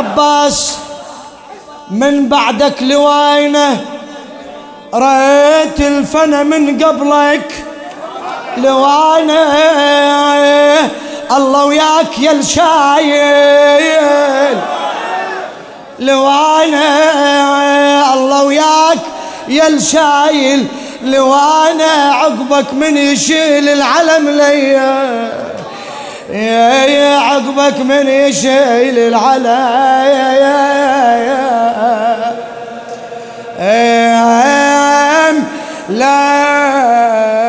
العباس من بعدك لوينه؟ رأيت الفنا من قبلك لوينه. الله وياك يا الشايل. لوانا الله وياك يا الشايل. لوانا عقبك من يشيل العلم ليا يا عقبك من يشيل العلايا لا